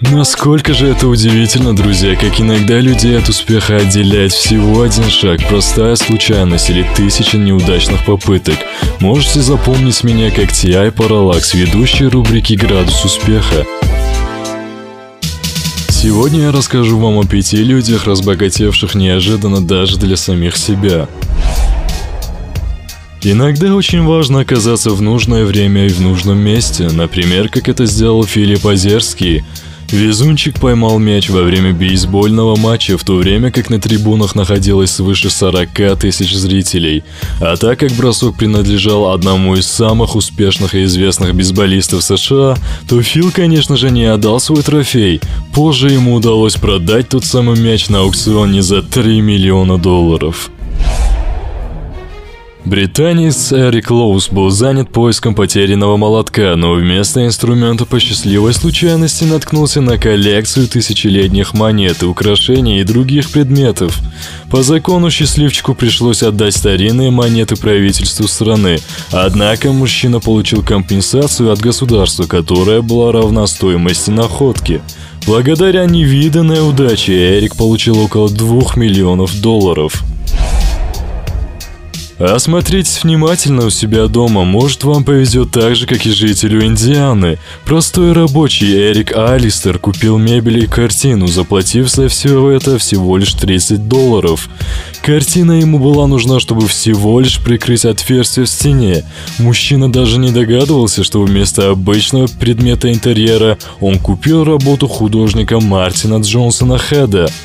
Насколько же это удивительно, друзья, как иногда людей от успеха отделяет всего один шаг, простая случайность или тысяча неудачных попыток. Можете запомнить меня как T.I. Parallax, ведущий рубрики «Градус успеха». Сегодня я расскажу вам о пяти людях, разбогатевших неожиданно даже для самих себя. Иногда очень важно оказаться в нужное время и в нужном месте, например, как это сделал Филипп Озерский – Везунчик поймал мяч во время бейсбольного матча, в то время как на трибунах находилось свыше 40 тысяч зрителей. А так как бросок принадлежал одному из самых успешных и известных бейсболистов США, то Фил, конечно же, не отдал свой трофей. Позже ему удалось продать тот самый мяч на аукционе за 3 миллиона долларов. Британец Эрик Лоус был занят поиском потерянного молотка, но вместо инструмента по счастливой случайности наткнулся на коллекцию тысячелетних монет, украшений и других предметов. По закону счастливчику пришлось отдать старинные монеты правительству страны, однако мужчина получил компенсацию от государства, которая была равна стоимости находки. Благодаря невиданной удаче Эрик получил около 2 миллионов долларов. Осмотритесь внимательно у себя дома, может вам повезет так же, как и жителю Индианы. Простой рабочий Эрик Алистер купил мебель и картину, заплатив за все это всего лишь 30 долларов. Картина ему была нужна, чтобы всего лишь прикрыть отверстие в стене. Мужчина даже не догадывался, что вместо обычного предмета интерьера он купил работу художника Мартина Джонсона Хеда –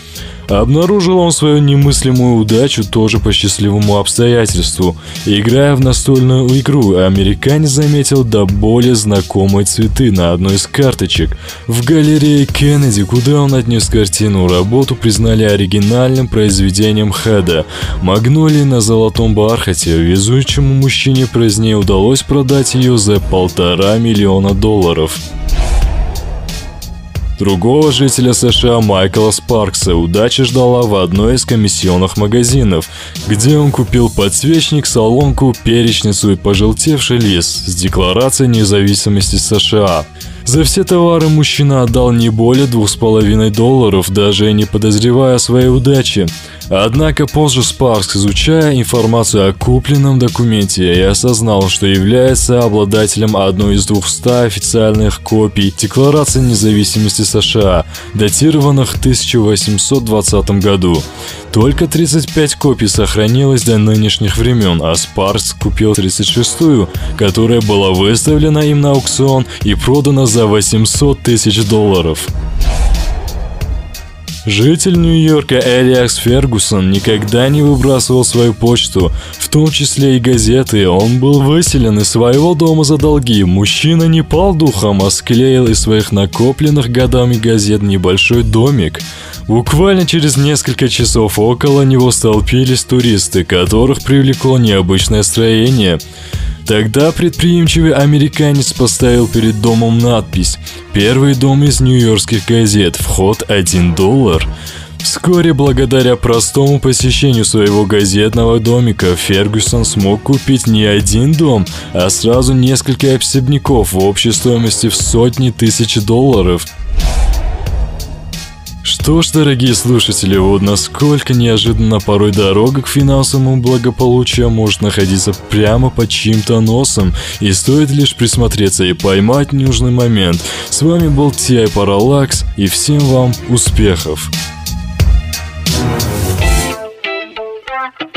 Обнаружил он свою немыслимую удачу тоже по счастливому обстоятельству. Играя в настольную игру, американец заметил до более знакомые цветы на одной из карточек. В галерее Кеннеди, куда он отнес картину, работу признали оригинальным произведением Хеда. Магнолии на золотом бархате, везучему мужчине позднее удалось продать ее за полтора миллиона долларов. Другого жителя США Майкла Спаркса удача ждала в одной из комиссионных магазинов, где он купил подсвечник, солонку, перечницу и пожелтевший лист с декларацией независимости США. За все товары мужчина отдал не более двух с половиной долларов, даже не подозревая о своей удаче. Однако позже Спаркс, изучая информацию о купленном документе, и осознал, что является обладателем одной из 200 официальных копий Декларации независимости США, датированных в 1820 году. Только 35 копий сохранилось до нынешних времен, а Спаркс купил 36-ю, которая была выставлена им на аукцион и продана за 800 тысяч долларов. Житель Нью-Йорка Элиакс Фергусон никогда не выбрасывал свою почту, в том числе и газеты. Он был выселен из своего дома за долги. Мужчина не пал духом, а склеил из своих накопленных годами газет небольшой домик. Буквально через несколько часов около него столпились туристы, которых привлекло необычное строение. Тогда предприимчивый американец поставил перед домом надпись «Первый дом из нью-йоркских газет, вход 1 доллар». Вскоре, благодаря простому посещению своего газетного домика, Фергюсон смог купить не один дом, а сразу несколько особняков в общей стоимости в сотни тысяч долларов – что ж, дорогие слушатели, вот насколько неожиданно порой дорога к финансовому благополучию может находиться прямо под чьим-то носом, и стоит лишь присмотреться и поймать нужный момент. С вами был Ти Параллакс, и всем вам успехов!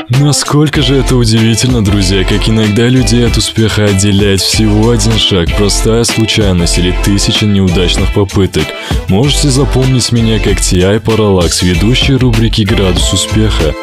Насколько же это удивительно, друзья, как иногда людей от успеха отделяет всего один шаг, простая случайность или тысяча неудачных попыток. Можете запомнить меня как T.I. Parallax, ведущий рубрики «Градус успеха».